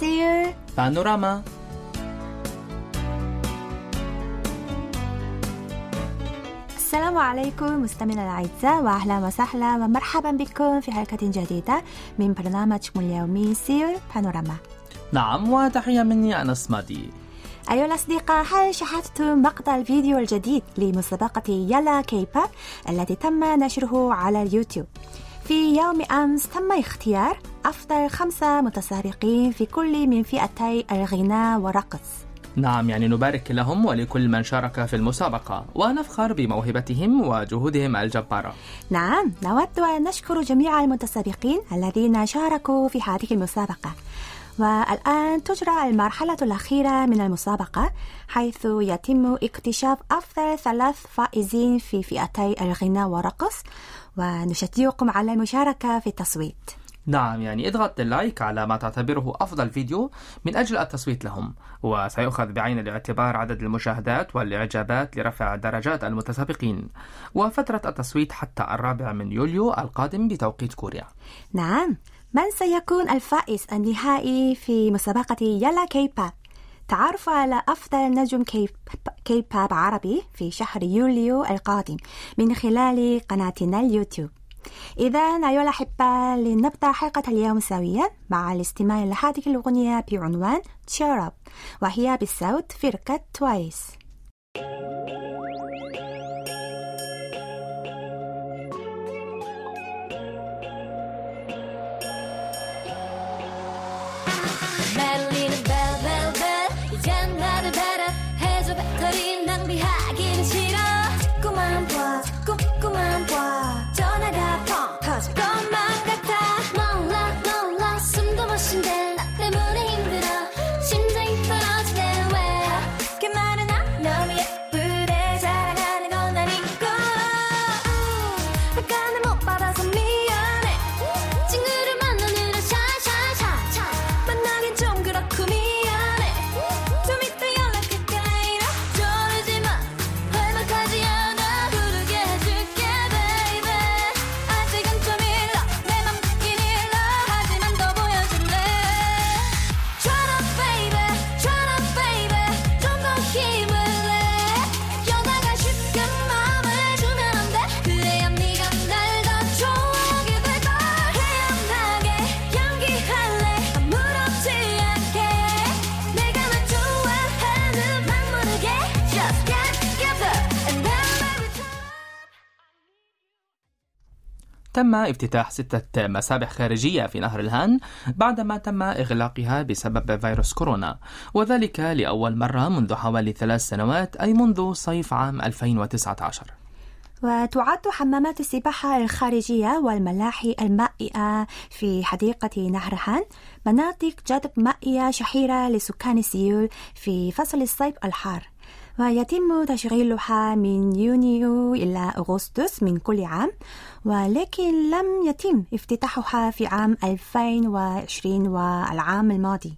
سير بانوراما السلام عليكم مستمعينا الأعزاء وأهلا وسهلا ومرحبا بكم في حلقة جديدة من برنامجكم اليومي سير بانوراما نعم وتحية مني أنس مادي أيها الأصدقاء هل شاهدتم مقطع الفيديو الجديد لمسابقة يلا كيباب التي تم نشره على اليوتيوب في يوم أمس تم اختيار أفضل خمسة متسابقين في كل من فئتي الغناء والرقص. نعم يعني نبارك لهم ولكل من شارك في المسابقة ونفخر بموهبتهم وجهودهم الجبارة. نعم نود أن نشكر جميع المتسابقين الذين شاركوا في هذه المسابقة. والآن تجرى المرحلة الأخيرة من المسابقة حيث يتم اكتشاف أفضل ثلاث فائزين في فئتي الغناء والرقص ونشجعكم على المشاركة في التصويت. نعم يعني اضغط ال like على ما تعتبره أفضل فيديو من أجل التصويت لهم وسيؤخذ بعين الاعتبار عدد المشاهدات والإعجابات لرفع درجات المتسابقين وفترة التصويت حتى الرابع من يوليو القادم بتوقيت كوريا. نعم من سيكون الفائز النهائي في مسابقة يلا كيباب تعرف على أفضل نجم كيب كيباب عربي في شهر يوليو القادم من خلال قناتنا اليوتيوب. إذا أيها الأحبة لنبدأ حلقة اليوم سويا مع الاستماع لهذه الأغنية بعنوان Cheer Up وهي بصوت فرقة توايس تم افتتاح ستة مسابح خارجية في نهر الهان بعدما تم إغلاقها بسبب فيروس كورونا. وذلك لأول مرة منذ حوالي ثلاث سنوات أي منذ صيف عام 2019 وتعد حمامات السباحة الخارجية والملاحي المائية في حديقة نهر هان مناطق جذب مائية شهيرة لسكان سيول في فصل الصيف الحار. ويتم تشغيلها من يونيو إلى أغسطس من كل عام ولكن لم يتم افتتاحها في عام 2020 والعام الماضي.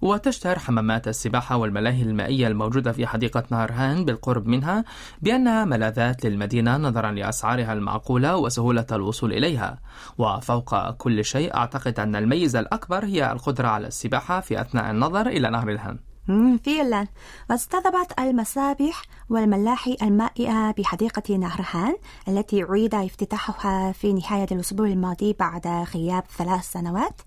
وتشتهر حمامات السباحة والملاهي المائية الموجودة في حديقة نهر هان بالقرب منها بأنها ملاذات للمدينة نظرا لأسعارها المعقولة وسهولة الوصول إليها. وفوق كل شيء أعتقد أن الميزة الأكبر هي القدرة على السباحة في أثناء النظر إلى نهر الهان. فعلا. واستضافت المسابح والملاحي المائية بحديقة نهر هان التي عيد افتتاحها في نهاية الأسبوع الماضي بعد غياب ثلاث سنوات.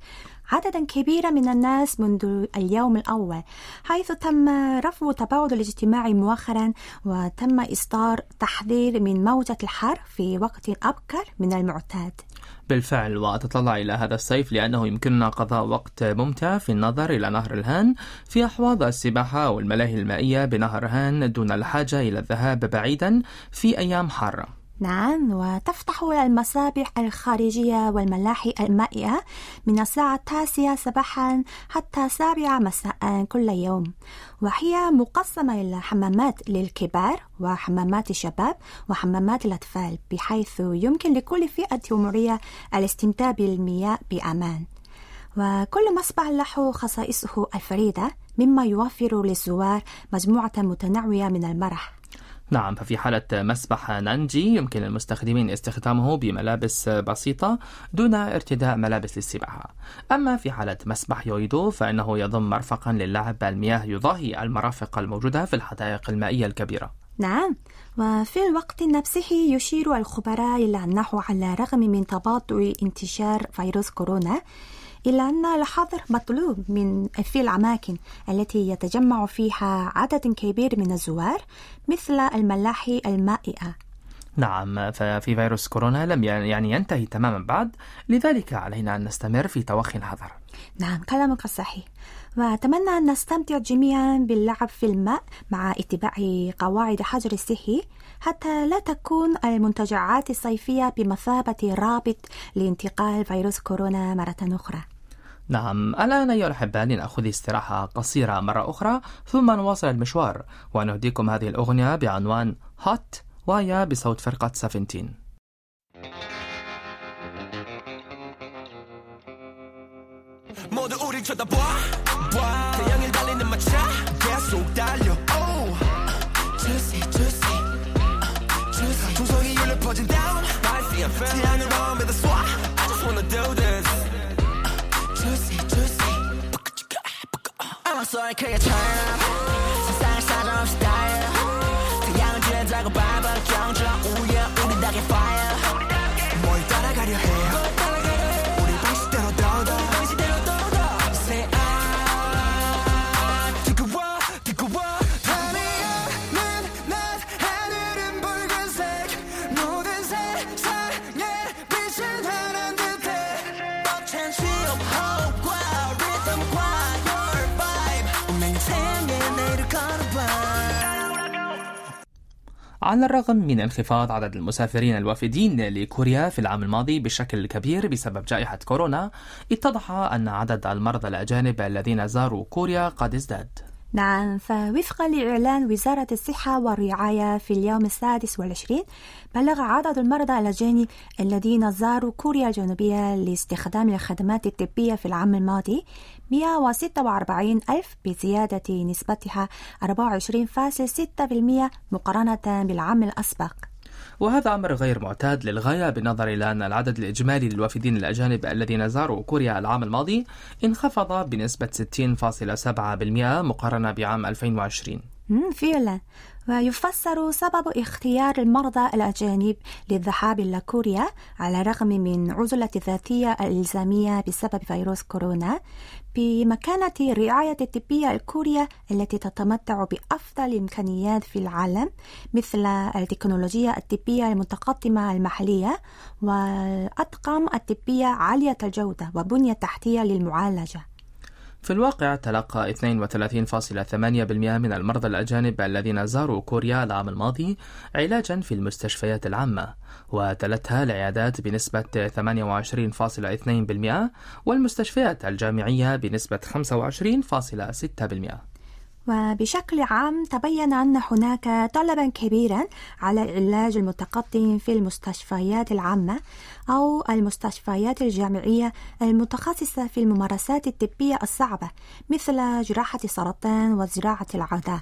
عددا كبيرا من الناس منذ اليوم الأول حيث تم رفع التباعد الاجتماعي مؤخرا وتم إصدار تحذير من موجة الحر في وقت أبكر من المعتاد. بالفعل وأتطلع إلى هذا الصيف لأنه يمكننا قضاء وقت ممتع في النظر إلى نهر الهان في أحواض السباحة والملاهي المائية بنهر هان دون الحاجة إلى الذهاب بعيدا في أيام حارة. نعم وتفتح المسابح الخارجية والملاحي المائية من الساعة التاسعة صباحا حتى السابعة مساء كل يوم. وهي مقسمة إلى حمامات للكبار وحمامات الشباب وحمامات الأطفال بحيث يمكن لكل فئة عمرية الاستمتاع بالمياه بأمان. وكل مسبح له خصائصه الفريدة مما يوفر للزوار مجموعة متنوعة من المرح. نعم ففي حالة مسبح نانجي يمكن للمستخدمين استخدامه بملابس بسيطة دون ارتداء ملابس للسباحة. أما في حالة مسبح يويدو فإنه يضم مرفقا للعب بالمياه يضاهي المرافق الموجودة في الحدائق المائية الكبيرة. نعم وفي الوقت نفسه يشير الخبراء إلى أنه على الرغم من تباطؤ انتشار فيروس كورونا إلا أن الحظر مطلوب من في الأماكن التي يتجمع فيها عدد كبير من الزوار مثل الملاحي المائية نعم ففي فيروس كورونا لم يعني ينتهي تماما بعد. لذلك علينا أن نستمر في توخي الحذر نعم كلامك صحيح. وأتمنى أن نستمتع جميعا باللعب في الماء مع اتباع قواعد حجر الصحي حتى لا تكون المنتجعات الصيفية بمثابة رابط لانتقال فيروس كورونا مرة أخرى. نعم الآن أيها الأحباء لنأخذ استراحة قصيرة مرة أخرى ثم نواصل المشوار ونهديكم هذه الأغنية بعنوان هوت وهي بصوت فرقة سافنتين 모두 우릴 쳐다봐 봐. 태양을 달리는 마차 계속 달려 oh. Juicy juicy juicy 총성이 울려 퍼진 down Spicy and fun 태양을 오면 더 쏴 I just wanna do this So 크게 turn 세상을 사정없이 달려 태양은 죄다고 밟아 경주랑 우연 우리 닭의 fire. 뭘 따라가려 해우 على الرغم من انخفاض عدد المسافرين الوافدين لكوريا في العام الماضي بشكل كبير بسبب جائحة كورونا اتضح أن عدد المرضى الأجانب الذين زاروا كوريا قد ازداد. نعم فوفقا لإعلان وزارة الصحة والرعاية في اليوم السادس والعشرين بلغ عدد المرضى الأجانب الذين زاروا كوريا الجنوبية لاستخدام الخدمات الطبية في العام الماضي 146 ألف بزيادة نسبتها 24.6% مقارنة بالعام الأسبق. وهذا أمر غير معتاد للغاية بالنظر إلى أن العدد الإجمالي للوافدين الأجانب الذين زاروا كوريا العام الماضي انخفض بنسبة 60.7% مقارنة بعام 2020 مم، فعلا. ويفسر سبب اختيار المرضى الأجانب للذهاب إلى كوريا على الرغم من عزلة الذاتية الإلزامية بسبب فيروس كورونا بمكانة الرعاية الطبية الكورية التي تتمتع بأفضل الإمكانيات في العالم مثل التكنولوجيا الطبية المتقدمة المحلية والأطقم الطبية عالية الجودة وبنية تحتية للمعالجة. في الواقع تلقى 32.8% من المرضى الأجانب الذين زاروا كوريا العام الماضي علاجا في المستشفيات العامة وتلتها العيادات بنسبة 28.2% والمستشفيات الجامعية بنسبة 25.6% وبشكل عام تبين أن هناك طلبا كبيرا على العلاج المتقدم في المستشفيات العامة أو المستشفيات الجامعية المتخصصة في الممارسات الطبية الصعبة مثل جراحة السرطان وزراعة الأعضاء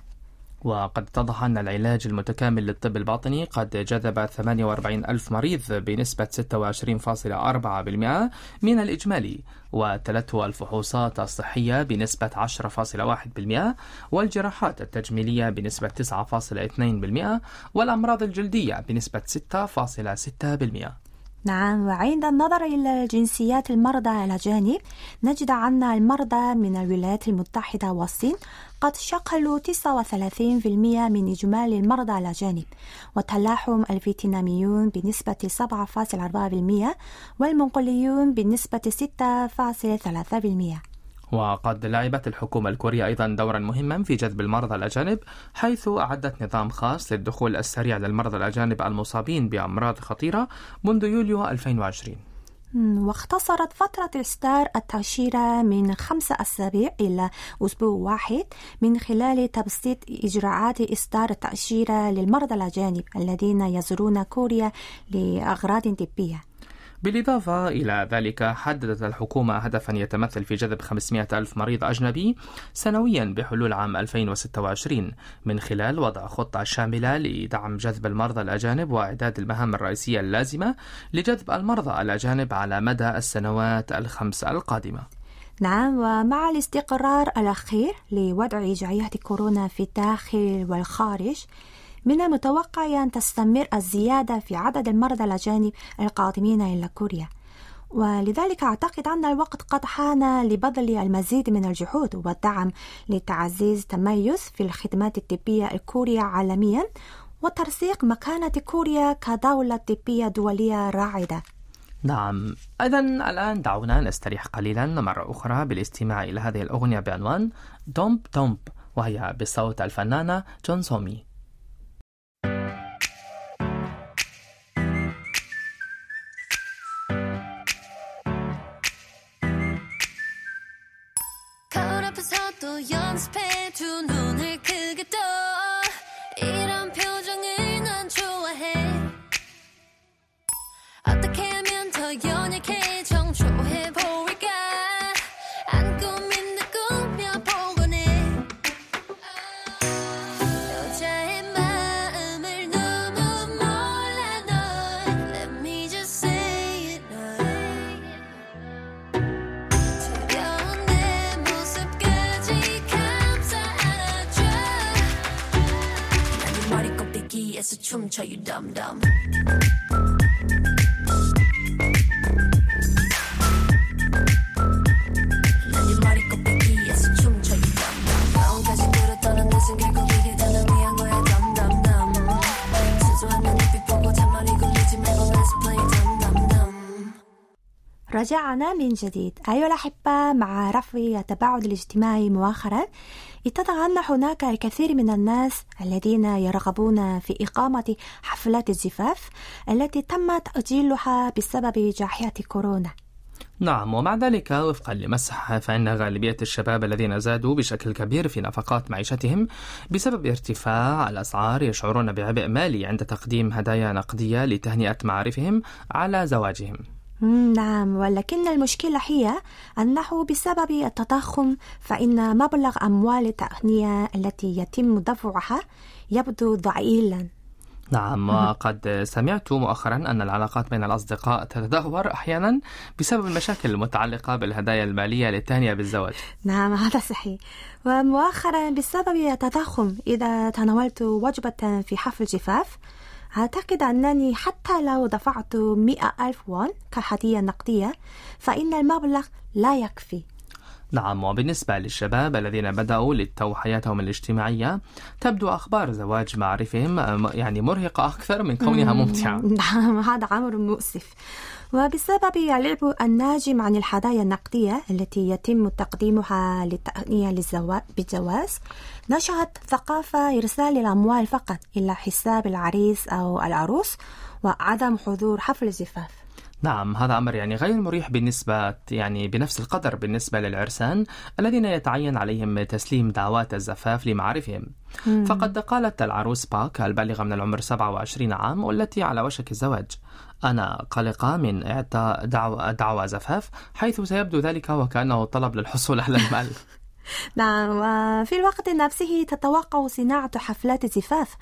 وقد اتضح أن العلاج المتكامل للطب الباطني قد جذب 48 ألف مريض بنسبة 26.4% من الإجمالي وتلته الفحوصات الصحية بنسبة 10.1% والجراحات التجميلية بنسبة 9.2% والأمراض الجلدية بنسبة 6.6% نعم وعند النظر إلى جنسيات المرضى الأجانب نجد أن المرضى من الولايات المتحدة والصين قد شكلوا 39% من إجمالي المرضى الأجانب وتلاحم الفيتناميون بنسبة 7.4% والمنغوليون بنسبة 6.3% وقد لعبت الحكومة الكورية أيضا دورا مهما في جذب المرضى الأجانب حيث أعدت نظام خاص للدخول السريع للمرضى الأجانب المصابين بأمراض خطيرة منذ يوليو 2020 مم، واختصرت فترة إصدار التأشيرة من خمسة أسابيع إلى أسبوع واحد من خلال تبسيط إجراءات إصدار التأشيرة للمرضى الأجانب الذين يزورون كوريا لأغراض طبية. بالإضافة إلى ذلك حددت الحكومة هدفا يتمثل في جذب 500 ألف مريض أجنبي سنويا بحلول عام 2026 من خلال وضع خطة شاملة لدعم جذب المرضى الأجانب وإعداد المهام الرئيسية اللازمة لجذب المرضى الأجانب على مدى السنوات الخمس القادمة. نعم ومع الاستقرار الأخير لوضع جائحة كورونا في الداخل والخارج من المتوقع أن تستمر الزيادة في عدد المرضى الأجانب القادمين إلى كوريا. ولذلك أعتقد أن الوقت قد حان لبذل المزيد من الجهود والدعم لتعزيز تميز في الخدمات الطبية الكورية عالميا وترسيخ مكانة كوريا كدولة طبية دولية راعدة نعم. إذا الآن دعونا نستريح قليلا مرة أخرى بالاستماع إلى هذه الأغنية بعنوان دومب دومب وهي بصوت الفنانة جون سومي. 또 연습해 두 눈을 dumb dumb dumb رجعنا من جديد. أيها الأحبة مع رفع التباعد الاجتماعي مؤخرا. اتضح أن هناك الكثير من الناس الذين يرغبون في إقامة حفلات الزفاف التي تم تأجيلها بسبب جائحة كورونا. نعم ومع ذلك وفقا لمسح فإن غالبية الشباب الذين زادوا بشكل كبير في نفقات معيشتهم بسبب ارتفاع الأسعار يشعرون بعبء مالي عند تقديم هدايا نقدية لتهنئة معارفهم على زواجهم. نعم ولكن المشكلة هي أنه بسبب التضخم فإن مبلغ أموال التأهنية التي يتم دفعها يبدو ضئيلا. نعم وقد سمعت مؤخرا أن العلاقات بين الأصدقاء تتدهور أحيانا بسبب المشاكل المتعلقة بالهدايا المالية للتهنئة بالزواج. نعم هذا صحيح. ومؤخرا بسبب التضخم إذا تناولت وجبة في حفل جفاف أعتقد أنني حتى لو دفعت مئة ألف وون كهدية نقدية فإن المبلغ لا يكفي. نعم وبالنسبة للشباب الذين بدأوا للتو حياتهم الاجتماعية تبدو أخبار زواج معارفهم يعني مرهقة أكثر من كونها ممتعة. نعم هذا أمر مؤسف. وبسبب اللعب الناجم عن الهدايا النقدية التي يتم تقديمها للتهنئة بالجواز نشأت ثقافة إرسال الأموال فقط إلى حساب العريس أو العروس وعدم حضور حفل الزفاف نعم هذا أمر يعني غير مريح بالنسبة يعني بنفس القدر بالنسبة للعرسان الذين يتعين عليهم تسليم دعوات الزفاف لمعارفهم. فقد قالت العروس باك البالغة من العمر 27 عام والتي على وشك الزواج أنا قلقة من إعطاء دعوة, دعوة زفاف حيث سيبدو ذلك وكأنه طلب للحصول على المال. نعم وفي الوقت نفسه تتوقع صناعة حفلات الزفاف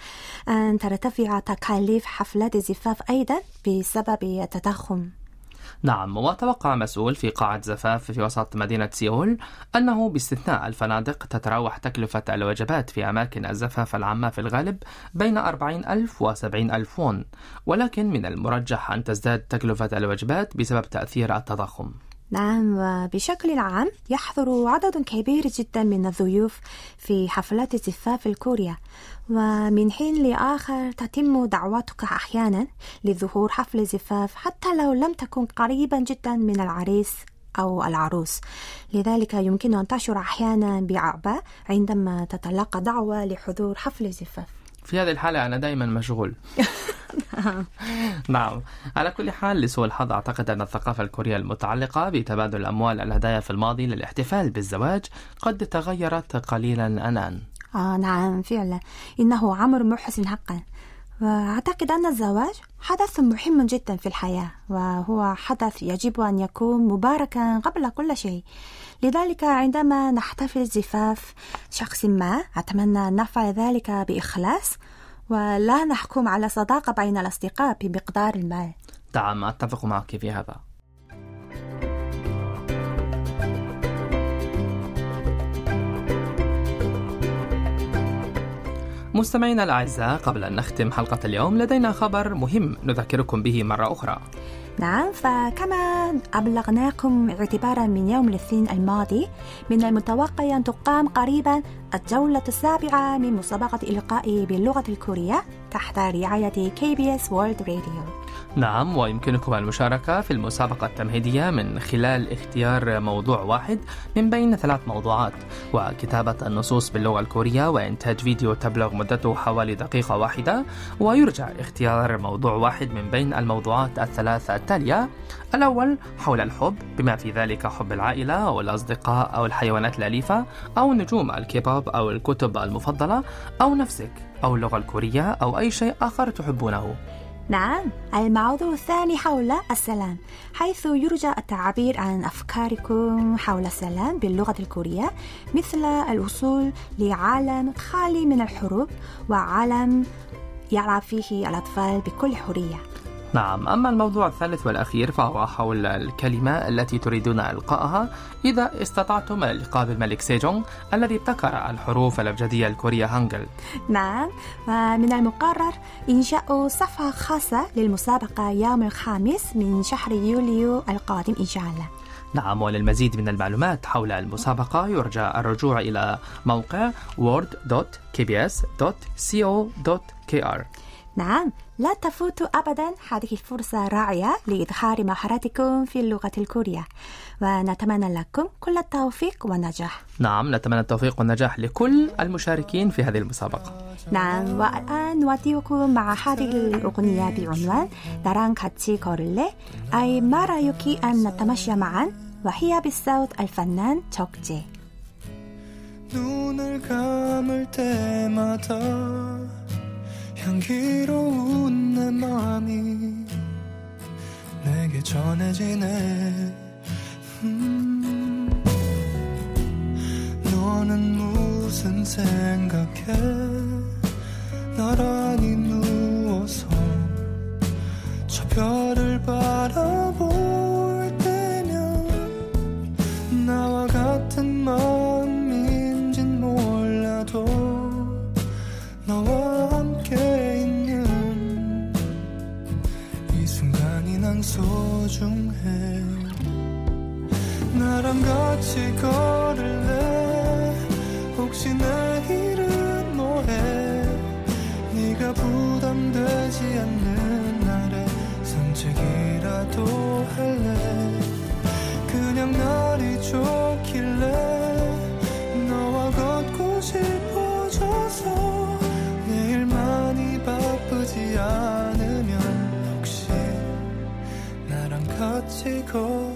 أن ترتفع تكاليف حفلات الزفاف أيضا بسبب التضخم. نعم وتوقع مسؤول في قاعة زفاف في وسط مدينة سيول أنه باستثناء الفنادق تتراوح تكلفة الوجبات في أماكن الزفاف العامة في الغالب بين 40 ألف و 70 ألف ولكن من المرجح أن تزداد تكلفة الوجبات بسبب تأثير التضخم. نعم وبشكل عام يحضر عدد كبير جدا من الضيوف في حفلات الزفاف الكورية ومن حين لآخر تتم دعوتك أحيانا لظهور حفل زفاف حتى لو لم تكن قريبا جدا من العريس أو العروس. لذلك يمكن أن تشعر أحيانا بأعباء عندما تتلقى دعوة لحضور حفل الزفاف في هذه الحالة أنا دائما مشغول. نعم. على كل حال لسوء الحظ أعتقد أن الثقافة الكورية المتعلقة بتبادل الأموال الهدايا في الماضي للاحتفال بالزواج قد تغيرت قليلا الآن. آه نعم فعلا. إنه أمر محزن حقا. وأعتقد أن الزواج حدث مهم جدا في الحياة وهو حدث يجب أن يكون مباركا قبل كل شيء. لذلك عندما نحتفل زفاف شخص ما أتمنى أن نفعل ذلك بإخلاص ولا نحكم على صداقة بين الأصدقاء بمقدار المال نعم أتفق معك في هذا. مستمعينا الأعزاء قبل أن نختم حلقة اليوم لدينا خبر مهم نذكركم به مرة أخرى. نعم فكما أبلغناكم اعتبارا من يوم الاثنين الماضي من المتوقع أن تقام قريبا الجولة السابعة من مسابقة إلقاء باللغة الكورية تحت رعاية KBS World Radio. نعم ويمكنكم المشاركة في المسابقة التمهيدية من خلال اختيار موضوع واحد من بين ثلاث موضوعات وكتابة النصوص باللغة الكورية وإنتاج فيديو تبلغ مدته حوالي دقيقة واحدة ويرجى اختيار موضوع واحد من بين الموضوعات الثلاثة التالية. الأول حول الحب بما في ذلك حب العائلة أو الأصدقاء أو الحيوانات الأليفة أو نجوم الكيبوب أو الكتب المفضلة أو نفسك أو اللغة الكورية أو أي شيء آخر تحبونه. نعم الموضوع الثاني حول السلام حيث يرجى التعبير عن أفكاركم حول السلام باللغة الكورية مثل الوصول لعالم خالي من الحروب وعالم يلعب فيه الأطفال بكل حرية. نعم أما الموضوع الثالث والأخير فهو حول الكلمة التي تريدون إلقاءها إذا استطعتم اللقاء بالملك سيجونغ الذي ابتكر الحروف الأبجدية الكورية هانجل نعم ومن المقرر إنشاء صفحة خاصة للمسابقة يوم الخامس من شهر يوليو القادم إن شاء الله. نعم وللمزيد من المعلومات حول المسابقة يرجى الرجوع إلى موقع word.kbs.co.kr نعم لا تفوتوا أبدا هذه الفرصة الرائعة لإظهار مهاراتكم في اللغة الكورية ونتمنى لكم كل التوفيق والنجاح نعم نتمنى التوفيق والنجاح لكل المشاركين في هذه المسابقة نعم والآن نوديكم مع هذه الأغنية بعنوان 나랑 같이 걸을래 أي ما رأيك أن نتمشى معا وهي بالصوت الفنان 적재 눈을 감을 때마다 향기로운 내 마음이 내게 전해지네. 음, 너는 무슨 생각해 소중해. 나랑 같이 걸을래? 혹시 내일은 뭐해? 네가 부담되지 않는 날에 산책이라도 할래? 그냥 날이 좋길 take off.